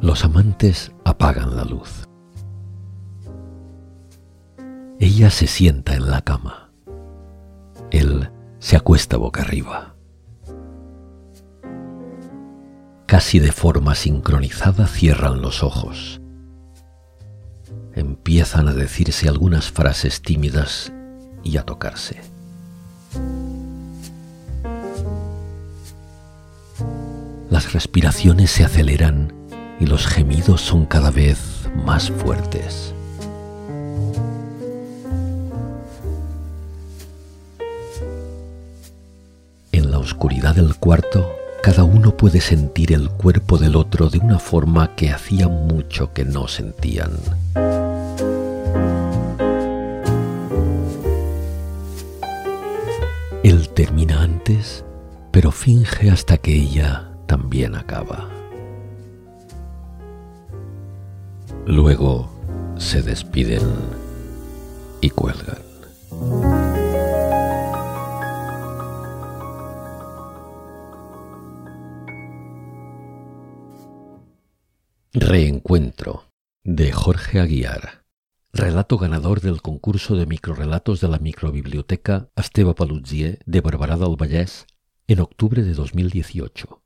Los amantes apagan la luz. Ella se sienta en la cama. Él se acuesta boca arriba. Casi de forma sincronizada cierran los ojos. Empiezan a decirse algunas frases tímidas y a tocarse. Las respiraciones se aceleran y los gemidos son cada vez más fuertes. En la oscuridad del cuarto, cada uno puede sentir el cuerpo del otro de una forma que hacía mucho que no sentían. Él termina antes, pero finge hasta que ella también acaba. Luego se despiden y cuelgan. Reencuentro de Jorge Aguiar. Relato ganador del concurso de microrelatos de la microbiblioteca Esteve Paluzier de Barberà del Vallès en octubre de 2018.